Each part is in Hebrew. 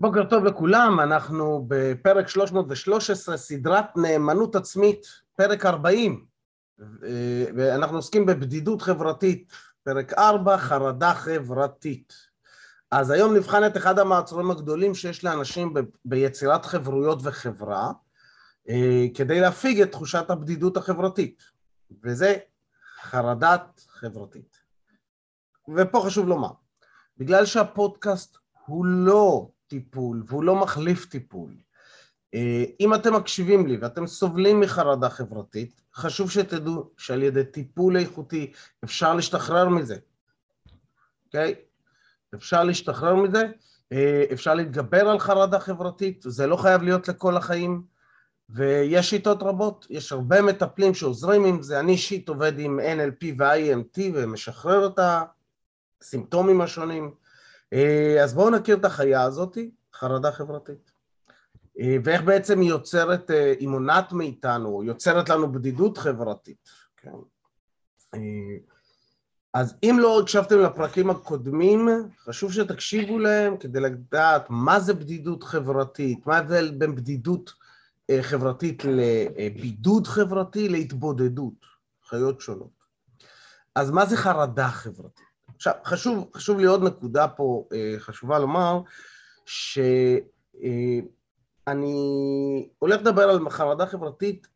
בוקר טוב לכולם, אנחנו בפרק 313, סדרת נאמנות עצמית, פרק 40, ואנחנו עוסקים בבדידות חברתית, פרק 4, חרדה חברתית. אז היום נבחן את אחד המעצורים הגדולים שיש לאנשים ביצירת חברויות וחברה, כדי להפיג את תחושת הבדידות החברתית, וזה חרדת חברתית. ופה חשוב לומר, בגלל שהפודקאסט הוא לא טיפול והוא לא מחליף טיפול. אם אתם מקשיבים לי ואתם סובלים מחרדה חברתית, חשוב שתדעו שעל ידי טיפול איכותי אפשר להשתחרר מזה, אוקיי? Okay? אפשר להשתחרר מזה, אפשר להתגבר על חרדה חברתית, זה לא חייב להיות לכל החיים, ויש שיטות רבות, יש הרבה מטפלים שעוזרים עם זה, אני אישית עובד עם NLP ו-IMT ומשחרר את הסימפטומים השונים, אז בואו נכיר את החיה הזאת, חרדה חברתית. ואיך בעצם היא יוצרת, היא מונעת מאיתנו, יוצרת לנו בדידות חברתית. כן. אז אם לא הקשבתם לפרקים הקודמים, חשוב שתקשיבו להם כדי לדעת מה זה בדידות חברתית, מה ההבדל בין בדידות חברתית לבידוד חברתי להתבודדות, חיות שונות. אז מה זה חרדה חברתית? עכשיו, חשוב, חשוב לי עוד נקודה פה, חשובה לומר, שאני הולך לדבר על חרדה חברתית,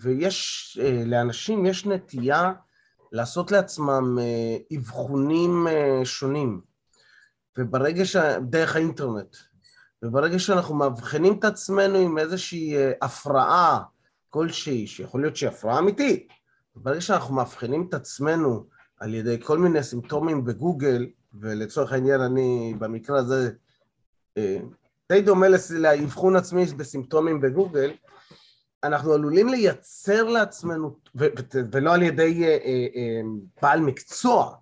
ויש, לאנשים יש נטייה לעשות לעצמם אבחונים שונים, וברגע ש... דרך האינטרנט, וברגע שאנחנו מאבחנים את עצמנו עם איזושהי הפרעה כלשהי, שיכול להיות שהיא הפרעה אמיתית, ברגע שאנחנו מאבחנים את עצמנו על ידי כל מיני סימפטומים בגוגל, ולצורך העניין אני במקרה הזה די דומה לאבחון עצמי בסימפטומים בגוגל, אנחנו עלולים לייצר לעצמנו, ולא על ידי בעל מקצוע,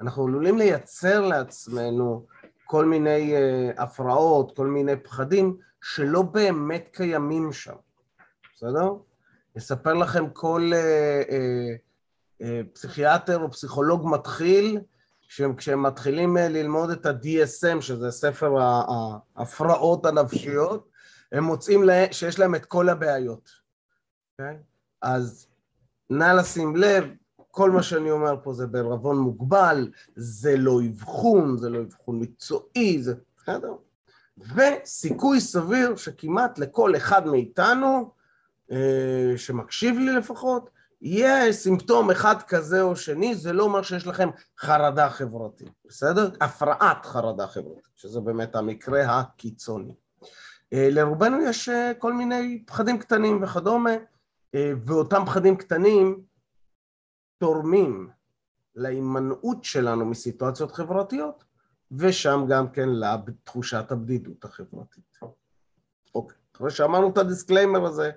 אנחנו עלולים לייצר לעצמנו כל מיני הפרעות, כל מיני פחדים, שלא באמת קיימים שם, בסדר? אספר לכם כל פסיכיאטר או פסיכולוג מתחיל, כשהם מתחילים ללמוד את ה-DSM, שזה ספר ההפרעות הנפשיות, הם מוצאים שיש להם את כל הבעיות, אוקיי? אז נא לשים לב, כל מה שאני אומר פה זה בערבון מוגבל, זה לא אבחון, זה לא אבחון מקצועי, זה בסדר? וסיכוי סביר שכמעט לכל אחד מאיתנו, שמקשיב לי לפחות, יהיה סימפטום אחד כזה או שני, זה לא אומר שיש לכם חרדה חברתית, בסדר? הפרעת חרדה חברתית, שזה באמת המקרה הקיצוני. לרובנו יש כל מיני פחדים קטנים וכדומה, ואותם פחדים קטנים תורמים להימנעות שלנו מסיטואציות חברתיות, ושם גם כן לתחושת הבדידות החברתית. אוקיי, אחרי שאמרנו את ה disclaimer הזה,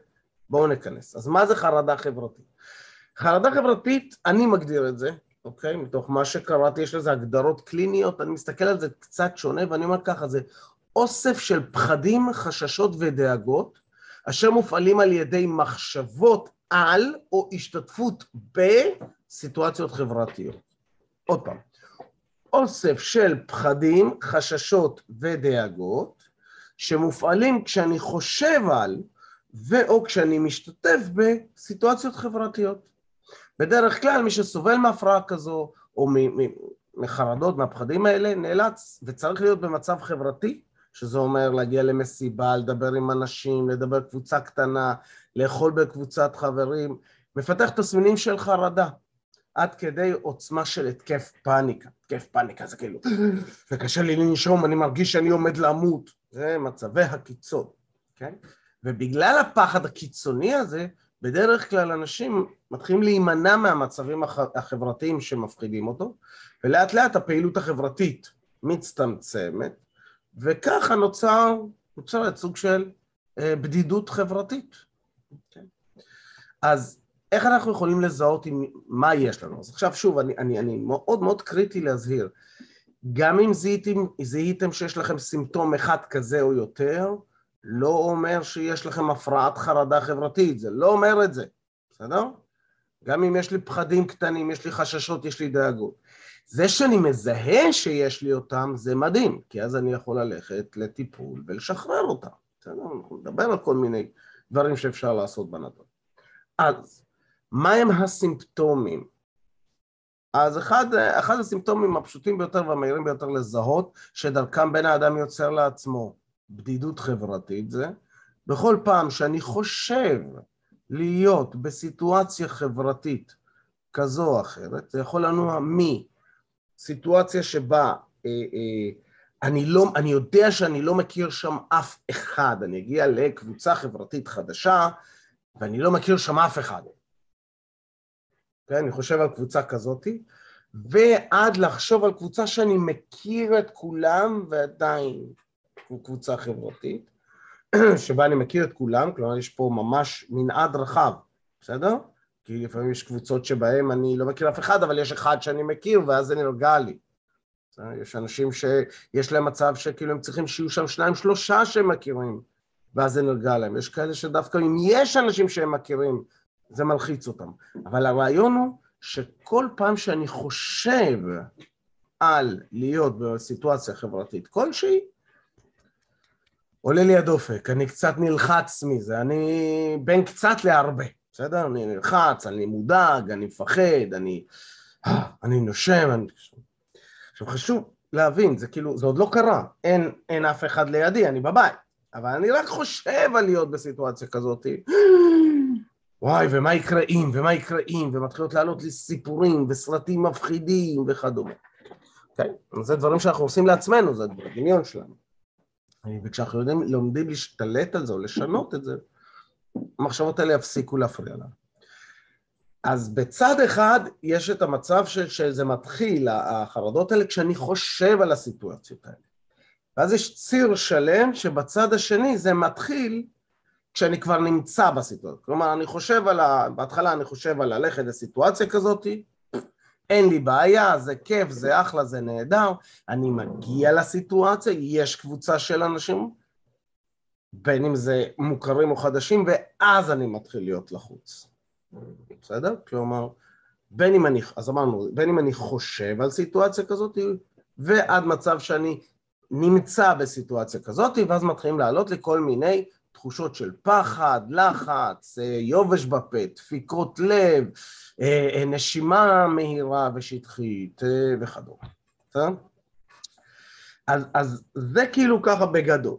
בואו ניכנס. אז מה זה חרדה חברתית? חרדה חברתית, אני מגדיר את זה, אוקיי? מתוך מה שקראתי, יש לזה הגדרות קליניות, אני מסתכל על זה קצת שונה, ואני אומר ככה, זה אוסף של פחדים, חששות ודאגות, אשר מופעלים על ידי מחשבות על או השתתפות בסיטואציות חברתיות. עוד פעם, אוסף של פחדים, חששות ודאגות, שמופעלים כשאני חושב על ואו כשאני משתתף בסיטואציות חברתיות. בדרך כלל מי שסובל מהפרעה כזו או מחרדות, מהפחדים האלה, נאלץ וצריך להיות במצב חברתי, שזה אומר להגיע למסיבה, לדבר עם אנשים, לדבר קבוצה קטנה, לאכול בקבוצת חברים, מפתח תסמינים של חרדה, עד כדי עוצמה של התקף פאניקה. התקף פאניקה זה כאילו, זה קשה לי לנשום, אני מרגיש שאני עומד למות. זה מצבי הקיצון, כן? ובגלל הפחד הקיצוני הזה, בדרך כלל אנשים מתחילים להימנע מהמצבים החברתיים שמפחידים אותו, ולאט לאט הפעילות החברתית מצטמצמת, וככה נוצר, נוצרת סוג של בדידות חברתית. אז איך אנחנו יכולים לזהות עם מה יש לנו? אז עכשיו שוב, אני, אני, אני מאוד מאוד קריטי להזהיר, גם אם זיהיתם, זיהיתם שיש לכם סימפטום אחד כזה או יותר, לא אומר שיש לכם הפרעת חרדה חברתית, זה לא אומר את זה, בסדר? גם אם יש לי פחדים קטנים, יש לי חששות, יש לי דאגות. זה שאני מזהה שיש לי אותם, זה מדהים, כי אז אני יכול ללכת לטיפול ולשחרר אותם. בסדר? אנחנו נדבר על כל מיני דברים שאפשר לעשות בנדון. אז, מהם הסימפטומים? אז אחד, אחד הסימפטומים הפשוטים ביותר והמהירים ביותר לזהות, שדרכם בן האדם יוצר לעצמו בדידות חברתית זה, בכל פעם שאני חושב להיות בסיטואציה חברתית כזו או אחרת, זה יכול לנוע מסיטואציה שבה אה, אה, אני, לא, אני יודע שאני לא מכיר שם אף אחד, אני אגיע לקבוצה חברתית חדשה ואני לא מכיר שם אף אחד. כן, אני חושב על קבוצה כזאתי, ועד לחשוב על קבוצה שאני מכיר את כולם ועדיין קבוצה חברתית, שבה אני מכיר את כולם, כלומר יש פה ממש מנעד רחב, בסדר? כי לפעמים יש קבוצות שבהן אני לא מכיר אף אחד, אבל יש אחד שאני מכיר ואז זה נרגע לי. יש אנשים שיש להם מצב שכאילו הם צריכים שיהיו שם שניים שלושה שהם מכירים, ואז זה נרגע להם. יש כאלה שדווקא אם יש אנשים שהם מכירים, זה מלחיץ אותם. אבל הרעיון הוא שכל פעם שאני חושב על להיות בסיטואציה חברתית כלשהי, עולה לי הדופק, אני קצת נלחץ מזה, אני בין קצת להרבה, בסדר? אני נלחץ, אני מודאג, אני מפחד, אני, אני נושם, אני... עכשיו חשוב להבין, זה כאילו, זה עוד לא קרה, אין, אין אף אחד לידי, אני בבית, אבל אני רק חושב על להיות בסיטואציה כזאת, וואי, ומה יקרה אם, ומה יקרה אם, ומתחילות לעלות לי סיפורים וסרטים מפחידים וכדומה. אוקיי? Okay? זה דברים שאנחנו עושים לעצמנו, זה הדמיון שלנו. וכשאנחנו יודעים, לומדים להשתלט על זה או לשנות את זה, המחשבות האלה יפסיקו להפריע לנו. אז בצד אחד יש את המצב ש, שזה מתחיל, החרדות האלה, כשאני חושב על הסיטואציות האלה. ואז יש ציר שלם שבצד השני זה מתחיל כשאני כבר נמצא בסיטואציה. כלומר, אני חושב על ה... בהתחלה אני חושב על ללכת לסיטואציה כזאת, אין לי בעיה, זה כיף, זה אחלה, זה נהדר, אני מגיע לסיטואציה, יש קבוצה של אנשים, בין אם זה מוכרים או חדשים, ואז אני מתחיל להיות לחוץ. בסדר? כלומר, בין אם אני, אז אמרנו, בין אם אני חושב על סיטואציה כזאת, ועד מצב שאני נמצא בסיטואציה כזאת, ואז מתחילים לעלות לי כל מיני תחושות של פחד, לחץ, אה, יובש בפה, דפיקות לב, אה, אה, נשימה מהירה ושטחית וכדומה. אז, אז זה כאילו ככה בגדול.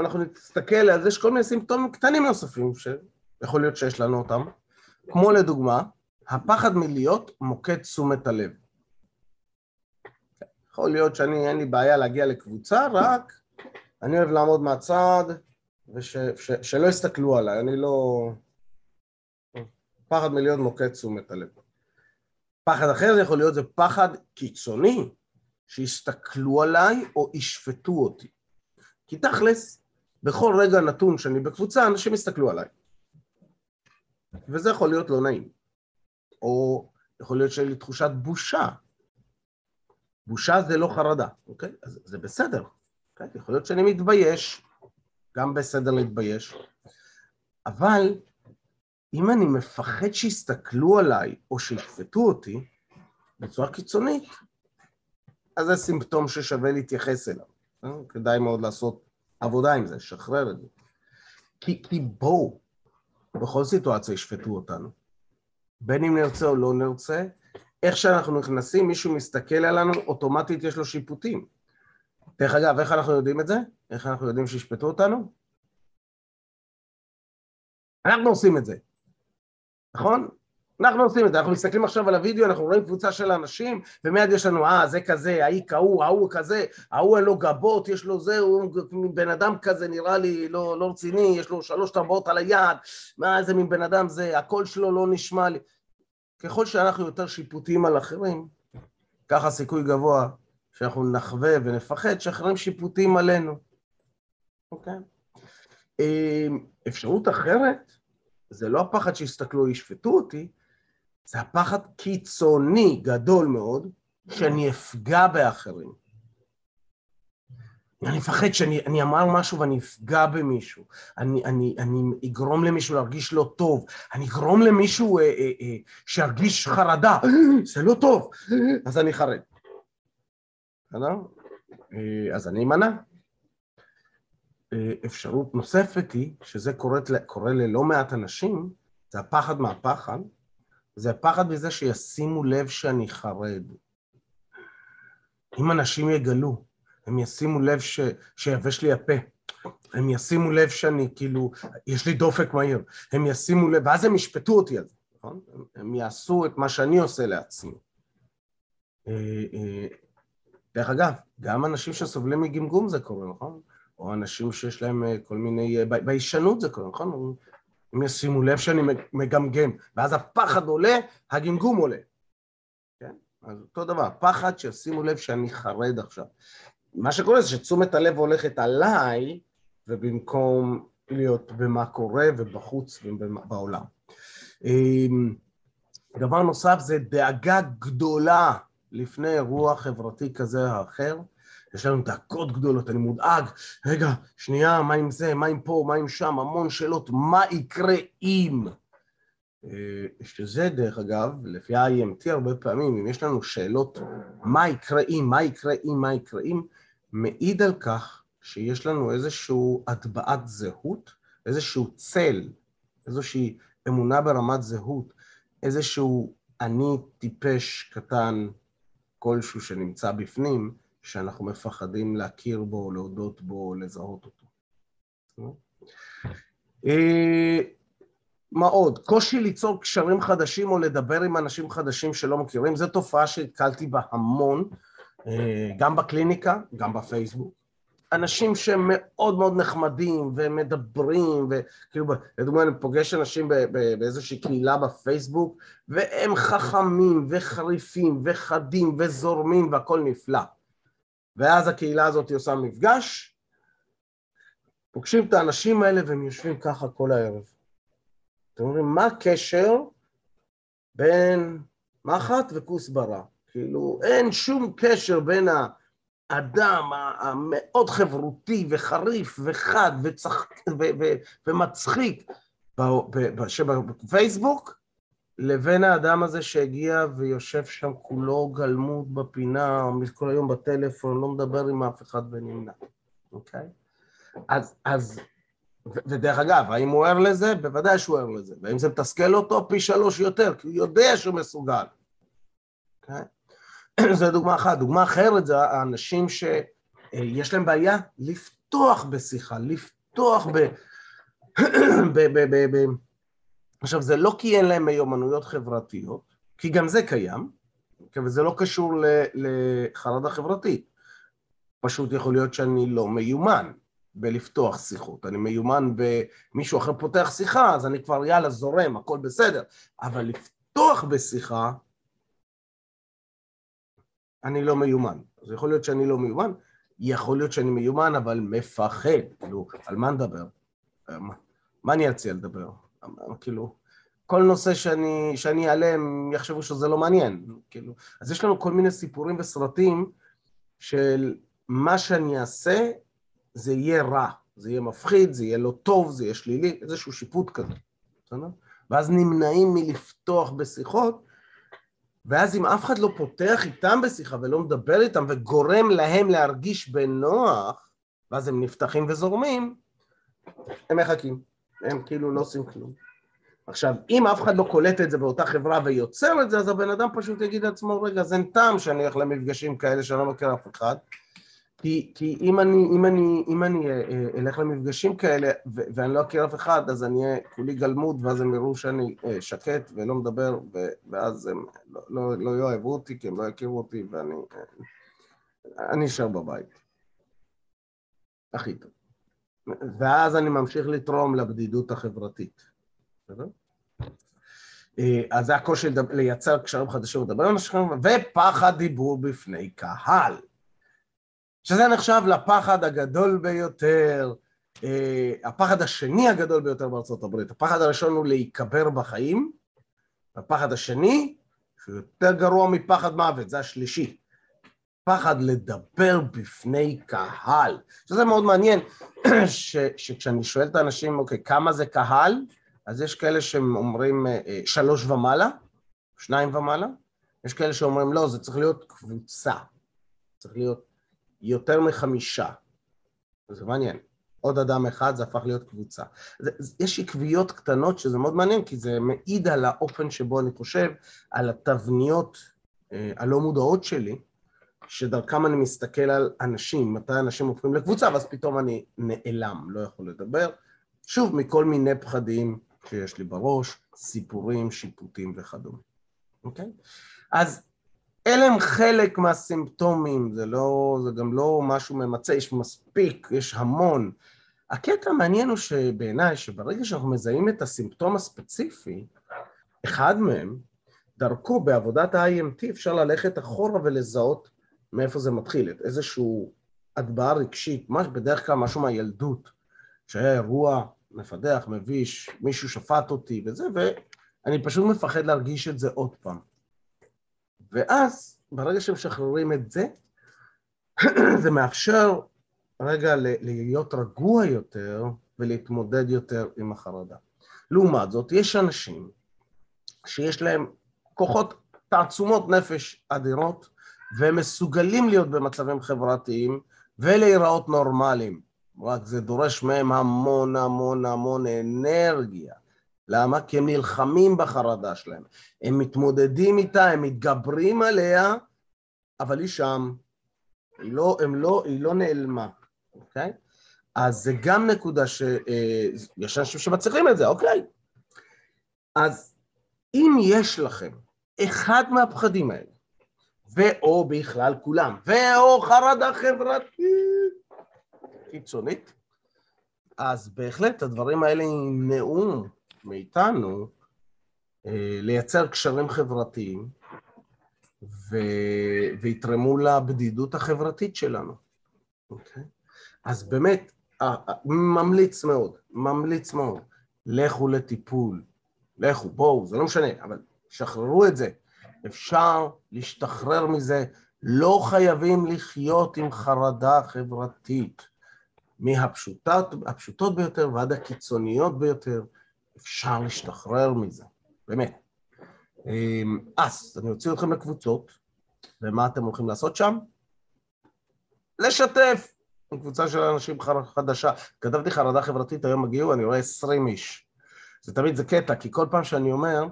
אנחנו נסתכל על זה, יש כל מיני סימפטומים קטנים נוספים שיכול להיות שיש לנו אותם, כמו לדוגמה, הפחד מלהיות מוקד תשומת הלב. יכול להיות שאני, אין לי בעיה להגיע לקבוצה, רק אני אוהב לעמוד מהצד, ושלא יסתכלו עליי, אני לא... פחד מלהיות מוקד תשומת הלב. פחד אחר זה יכול להיות זה פחד קיצוני, שיסתכלו עליי או ישפטו אותי. כי תכלס, בכל רגע נתון שאני בקבוצה, אנשים יסתכלו עליי. וזה יכול להיות לא נעים. או יכול להיות שיהיה לי תחושת בושה. בושה זה לא חרדה, אוקיי? אז זה בסדר. אוקיי? יכול להיות שאני מתבייש, גם בסדר להתבייש, אבל אם אני מפחד שיסתכלו עליי או שישפטו אותי בצורה קיצונית, אז זה סימפטום ששווה להתייחס אליו. אה? כדאי מאוד לעשות עבודה עם זה, שחרר את זה. כי, כי בואו, בכל סיטואציה ישפטו אותנו. בין אם נרצה או לא נרצה, איך שאנחנו נכנסים, מישהו מסתכל עלינו, אוטומטית יש לו שיפוטים. דרך אגב, איך אנחנו יודעים את זה? איך אנחנו יודעים שישפטו אותנו? אנחנו עושים את זה, נכון? אנחנו עושים את זה, אנחנו מסתכלים עכשיו על הוידאו, אנחנו רואים קבוצה של אנשים, ומיד יש לנו, אה, זה כזה, ההיא כהוא, ההוא כזה, ההוא אין לו גבות, יש לו זה, הוא בן אדם כזה, נראה לי לא, לא רציני, יש לו שלוש טבעות על היד, מה, איזה מין בן אדם זה, הקול שלו לא נשמע לי. ככל שאנחנו יותר שיפוטיים על אחרים, ככה סיכוי גבוה שאנחנו נחווה ונפחד שאחרים שיפוטיים עלינו. אוקיי? אמ, אפשרות אחרת, זה לא הפחד שיסתכלו ישפטו אותי, זה הפחד קיצוני גדול מאוד, שאני אפגע באחרים. אני מפחד שאני אמר משהו ואני אפגע במישהו, אני, אני, אני אגרום למישהו להרגיש לא טוב, אני אגרום למישהו אה, אה, אה, שירגיש חרדה, זה לא טוב, אז אני חרד. בסדר? אה, אז אני אמנע. אה, אפשרות נוספת היא, שזה קוראת, קורה ללא מעט אנשים, זה הפחד מהפחד, זה הפחד מזה שישימו לב שאני חרד. אם אנשים יגלו, הם ישימו לב ש... שיבש לי הפה, הם ישימו לב שאני כאילו, יש לי דופק מהיר, הם ישימו לב, ואז הם ישפטו אותי על זה, נכון? הם יעשו את מה שאני עושה לעצמי. אה, אה, דרך אגב, גם אנשים שסובלים מגמגום זה קורה, נכון? או אנשים שיש להם אה, כל מיני... ביישנות זה קורה, נכון? הם ישימו לב שאני מגמגם, ואז הפחד עולה, הגמגום עולה. כן? אז אותו דבר, פחד שישימו לב שאני חרד עכשיו. מה שקורה זה שתשומת הלב הולכת עליי, ובמקום להיות במה קורה ובחוץ ובעולם. אמ, דבר נוסף זה דאגה גדולה לפני אירוע חברתי כזה או אחר. יש לנו דאגות גדולות, אני מודאג, רגע, שנייה, מה עם זה, מה עם פה, מה עם שם, המון שאלות, מה יקרה אם? אה, שזה דרך אגב, לפי ה-IMT הרבה פעמים, אם יש לנו שאלות מה יקרה אם, מה יקרה אם, מה יקרה אם, מעיד על כך שיש לנו איזושהי הטבעת זהות, איזשהו צל, איזושהי אמונה ברמת זהות, איזשהו אני טיפש קטן כלשהו שנמצא בפנים, שאנחנו מפחדים להכיר בו, להודות בו, לזהות אותו. אה, מה עוד? קושי ליצור קשרים חדשים או לדבר עם אנשים חדשים שלא מכירים, זו תופעה שהתקלתי בה המון, אה, גם בקליניקה, גם בפייסבוק. אנשים שהם מאוד מאוד נחמדים ומדברים, וכאילו, לדוגמה, אני פוגש אנשים באיזושהי קהילה בפייסבוק, והם חכמים וחריפים וחדים וזורמים והכול נפלא. ואז הקהילה הזאת עושה מפגש, פוגשים את האנשים האלה והם יושבים ככה כל הערב. אתם אומרים, מה הקשר בין מחט וכוסברה? כאילו, אין שום קשר בין האדם המאוד חברותי וחריף וחד וצח... ו... ו... ומצחיק שבפייסבוק לבין האדם הזה שהגיע ויושב שם כולו גלמוד בפינה, כל היום בטלפון, לא מדבר עם אף אחד ונמנע, אוקיי? אז, אז, ודרך אגב, האם הוא ער לזה? בוודאי שהוא ער לזה. והאם זה מתסכל אותו? פי שלוש יותר, כי הוא יודע שהוא מסוגל. אוקיי? זו דוגמה אחת. דוגמה אחרת זה האנשים שיש להם בעיה לפתוח בשיחה, לפתוח ב... ב... ב... ב... ב... עכשיו, זה לא כי אין להם מיומנויות חברתיות, כי גם זה קיים, וזה לא קשור לחרדה חברתית. פשוט יכול להיות שאני לא מיומן בלפתוח שיחות. אני מיומן במישהו אחר פותח שיחה, אז אני כבר יאללה זורם, הכל בסדר. אבל לפתוח בשיחה, אני לא מיומן. אז יכול להיות שאני לא מיומן, יכול להיות שאני מיומן, אבל מפחד. כאילו, על מה נדבר? מה אני אציע לדבר? כאילו, כל נושא שאני, שאני אעלה, הם יחשבו שזה לא מעניין, כאילו. אז יש לנו כל מיני סיפורים וסרטים של מה שאני אעשה, זה יהיה רע, זה יהיה מפחיד, זה יהיה לא טוב, זה יהיה שלילי, איזשהו שיפוט כזה, בסדר? ואז נמנעים מלפתוח בשיחות, ואז אם אף אחד לא פותח איתם בשיחה ולא מדבר איתם וגורם להם להרגיש בנוח, ואז הם נפתחים וזורמים, הם מחכים. הם כאילו לא עושים כלום. עכשיו, אם אף אחד לא קולט את זה באותה חברה ויוצר את זה, אז הבן אדם פשוט יגיד לעצמו, רגע, אז אין טעם שאני אלך למפגשים כאלה שאני לא מכיר אף אחד. כי, כי אם אני, אם אני, אם אני אה, אה, אלך למפגשים כאלה ו- ואני לא אכיר אף אחד, אז אני אהיה כולי גלמוד, ואז הם יראו שאני אה, שקט ולא מדבר, ואז הם לא, לא, לא יאהבו אותי, כי הם לא יכירו אותי, ואני אני אשאר בבית. הכי טוב. ואז אני ממשיך לתרום לבדידות החברתית. אה, אז זה הקושי לייצר קשרים חדשים לדבר עם אנשים, ופחד דיבור בפני קהל. שזה נחשב לפחד הגדול ביותר, אה, הפחד השני הגדול ביותר בארצות הברית. הפחד הראשון הוא להיקבר בחיים, הפחד השני, שהוא יותר גרוע מפחד מוות, זה השלישי. פחד לדבר בפני קהל, שזה מאוד מעניין, ש, שכשאני שואל את האנשים, אוקיי, כמה זה קהל? אז יש כאלה שהם אומרים אה, שלוש ומעלה, שניים ומעלה, יש כאלה שאומרים לא, זה צריך להיות קבוצה, צריך להיות יותר מחמישה. זה מעניין. עוד אדם אחד, זה הפך להיות קבוצה. יש עקביות קטנות שזה מאוד מעניין, כי זה מעיד על האופן שבו אני חושב, על התבניות אה, הלא מודעות שלי, שדרכם אני מסתכל על אנשים, מתי אנשים הופכים לקבוצה, ואז פתאום אני נעלם, לא יכול לדבר. שוב, מכל מיני פחדים שיש לי בראש, סיפורים, שיפוטים וכדומה. אוקיי? אז אלה הם חלק מהסימפטומים, זה, לא, זה גם לא משהו ממצה, יש מספיק, יש המון. הקטע המעניין הוא שבעיניי, שברגע שאנחנו מזהים את הסימפטום הספציפי, אחד מהם, דרכו בעבודת ה-IMT אפשר ללכת אחורה ולזהות מאיפה זה מתחיל, את איזשהו הטבעה רגשית, ממש בדרך כלל משהו מהילדות, שהיה אירוע מפדח, מביש, מישהו שפט אותי וזה, ואני פשוט מפחד להרגיש את זה עוד פעם. ואז, ברגע שמשחררים את זה, זה מאפשר רגע להיות רגוע יותר ולהתמודד יותר עם החרדה. לעומת זאת, יש אנשים שיש להם כוחות תעצומות נפש אדירות, והם מסוגלים להיות במצבים חברתיים ולהיראות נורמליים. רק זה דורש מהם המון המון המון אנרגיה. למה? כי הם נלחמים בחרדה שלהם. הם מתמודדים איתה, הם מתגברים עליה, אבל היא שם. היא לא, לא, היא לא נעלמה, אוקיי? אז זה גם נקודה שיש אה, אנשים שמצליחים את זה, אוקיי? אז אם יש לכם אחד מהפחדים האלה, ואו בכלל כולם, ואו חרדה חברתית. קיצונית, אז בהחלט הדברים האלה ימנעו מאיתנו אה, לייצר קשרים חברתיים ו... ויתרמו לבדידות החברתית שלנו, אוקיי? אז באמת, ממליץ מאוד, ממליץ מאוד, לכו לטיפול, לכו, בואו, זה לא משנה, אבל שחררו את זה. אפשר להשתחרר מזה, לא חייבים לחיות עם חרדה חברתית. מהפשוטות ביותר ועד הקיצוניות ביותר, אפשר להשתחרר מזה, באמת. אמ, אז אני אוציא אתכם לקבוצות, ומה אתם הולכים לעשות שם? לשתף עם קבוצה של אנשים חדשה. כתבתי חרדה חברתית, היום הגיעו, אני רואה עשרים איש. זה תמיד, זה קטע, כי כל פעם שאני אומר,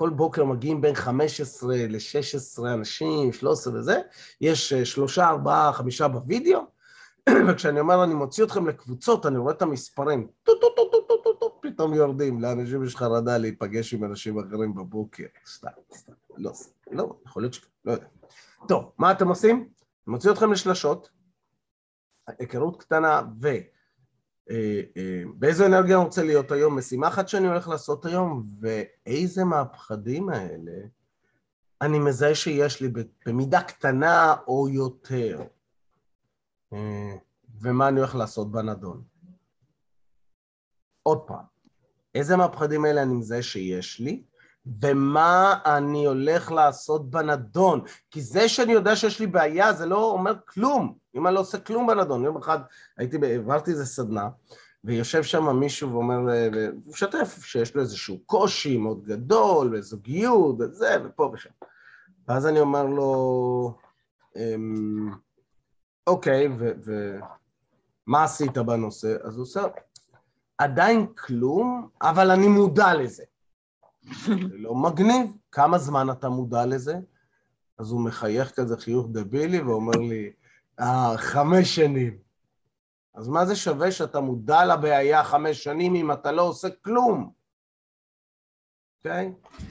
כל בוקר מגיעים בין 15 ל-16 אנשים, 13 וזה, יש אה, שלושה, ארבעה, חמישה בווידאו, וכשאני אומר אני מוציא אתכם לקבוצות, אני רואה את המספרים, טו טו טו טו טו טו טו, פתאום יורדים, לאנשים יש חרדה להיפגש עם אנשים אחרים בבוקר, סתם, סתם, לא, לא, יכול להיות ש... לא יודע. טוב, מה אתם עושים? אני מוציא אתכם לשלשות, היכרות קטנה ו... אה, אה, באיזו אנרגיה אני רוצה להיות היום, משימה אחת שאני הולך לעשות היום, ואיזה מהפחדים האלה אני מזהה שיש לי במידה קטנה או יותר, אה, ומה אני הולך לעשות בנדון. עוד פעם, איזה מהפחדים האלה אני מזהה שיש לי, ומה אני הולך לעשות בנדון. כי זה שאני יודע שיש לי בעיה, זה לא אומר כלום. אם אני לא עושה כלום בנדון. יום אחד הייתי, העברתי איזה סדנה, ויושב שם מישהו ואומר, הוא משתף שיש לו איזשהו קושי מאוד גדול, וזוגיות, וזה, ופה ושם. ואז אני אומר לו, אמ, אוקיי, ומה עשית בנושא? אז הוא עושה, עדיין כלום, אבל אני מודע לזה. לא מגניב, כמה זמן אתה מודע לזה? אז הוא מחייך כזה חיוך דבילי ואומר לי, אה, חמש שנים. אז מה זה שווה שאתה מודע לבעיה חמש שנים אם אתה לא עושה כלום? אוקיי? Okay?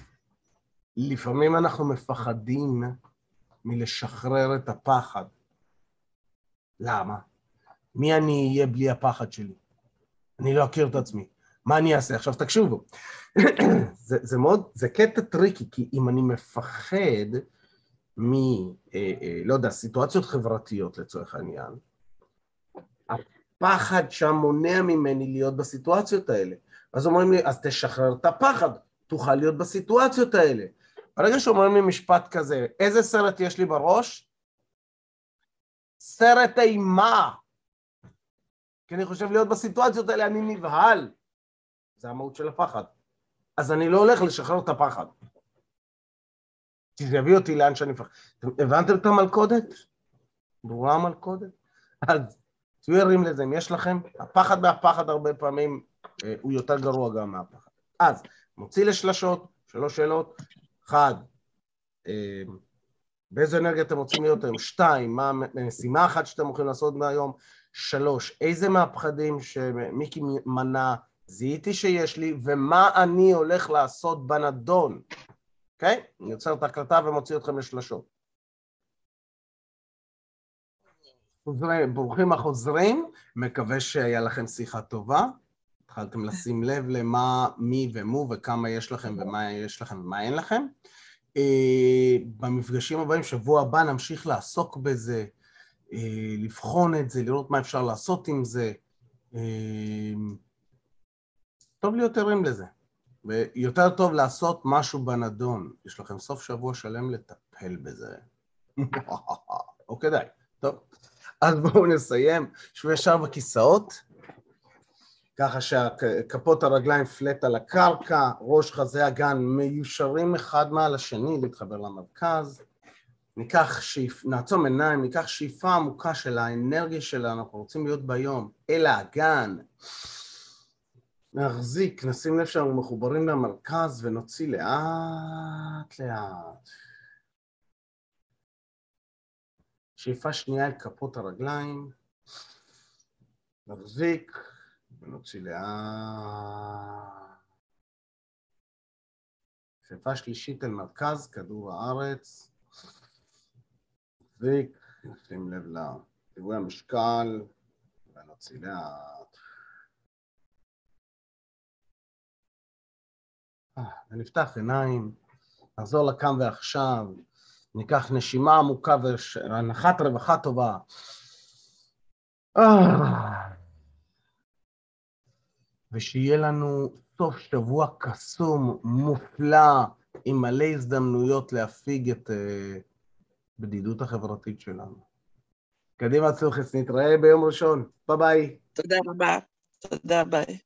לפעמים אנחנו מפחדים מלשחרר את הפחד. למה? מי אני אהיה בלי הפחד שלי? אני לא אכיר את עצמי. מה אני אעשה? עכשיו תקשיבו, זה, זה מאוד, זה קטע tricky, כי אם אני מפחד מ, אה, אה, לא יודע, סיטואציות חברתיות לצורך העניין, הפחד שם מונע ממני להיות בסיטואציות האלה. אז אומרים לי, אז תשחרר את הפחד, תוכל להיות בסיטואציות האלה. ברגע שאומרים לי משפט כזה, איזה סרט יש לי בראש? סרט אימה. כי אני חושב להיות בסיטואציות האלה, אני נבהל. זה המהות של הפחד. אז אני לא הולך לשחרר את הפחד. כי זה יביא אותי לאן שאני מפחד. הבנתם את המלכודת? ברורה המלכודת? אז תהיו ערים לזה, אם יש לכם, הפחד מהפחד הרבה פעמים אה, הוא יותר גרוע גם מהפחד. אז, מוציא לשלשות, שלוש שאלות. אחד, אה, באיזה אנרגיה אתם רוצים להיות היום? שתיים, מה משימה אחת שאתם הולכים לעשות מהיום? שלוש, איזה מהפחדים שמיקי מנה זיהיתי שיש לי, ומה אני הולך לעשות בנדון, אוקיי? Okay? אני יוצר את ההקלטה ומוציא אתכם לשלשות. ברוכים החוזרים, מקווה שהיה לכם שיחה טובה. התחלתם לשים לב למה, מי ומו וכמה יש לכם ומה יש לכם ומה אין לכם. אה, במפגשים הבאים, שבוע הבא, נמשיך לעסוק בזה, אה, לבחון את זה, לראות מה אפשר לעשות עם זה. טוב להיות ערים לזה, ויותר טוב לעשות משהו בנדון. יש לכם סוף שבוע שלם לטפל בזה. או כדאי. טוב, אז בואו נסיים. שבו ישר בכיסאות. ככה שכפות הרגליים פלט על הקרקע, ראש חזה הגן מיושרים אחד מעל השני, להתחבר למרכז. ניקח שאיפ... נעצום עיניים, ניקח שאיפה עמוקה של האנרגיה שלנו, אנחנו רוצים להיות ביום, אל האגן. נחזיק, נשים לב שאנחנו מחוברים למרכז ונוציא לאט לאט. שאיפה שנייה אל כפות הרגליים, נחזיק, ונוציא לאט. שאיפה שלישית אל מרכז כדור הארץ. נחזיק, נשים לב לחיווי המשקל, ונוציא לאט. ונפתח עיניים, נחזור לכאן ועכשיו, ניקח נשימה עמוקה ואנחת רווחה טובה. ושיהיה לנו סוף שבוע קסום, מופלא, עם מלא הזדמנויות להפיג את uh, בדידות החברתית שלנו. קדימה צלוחס, נתראה ביום ראשון. ביי ביי. תודה רבה. תודה, ביי.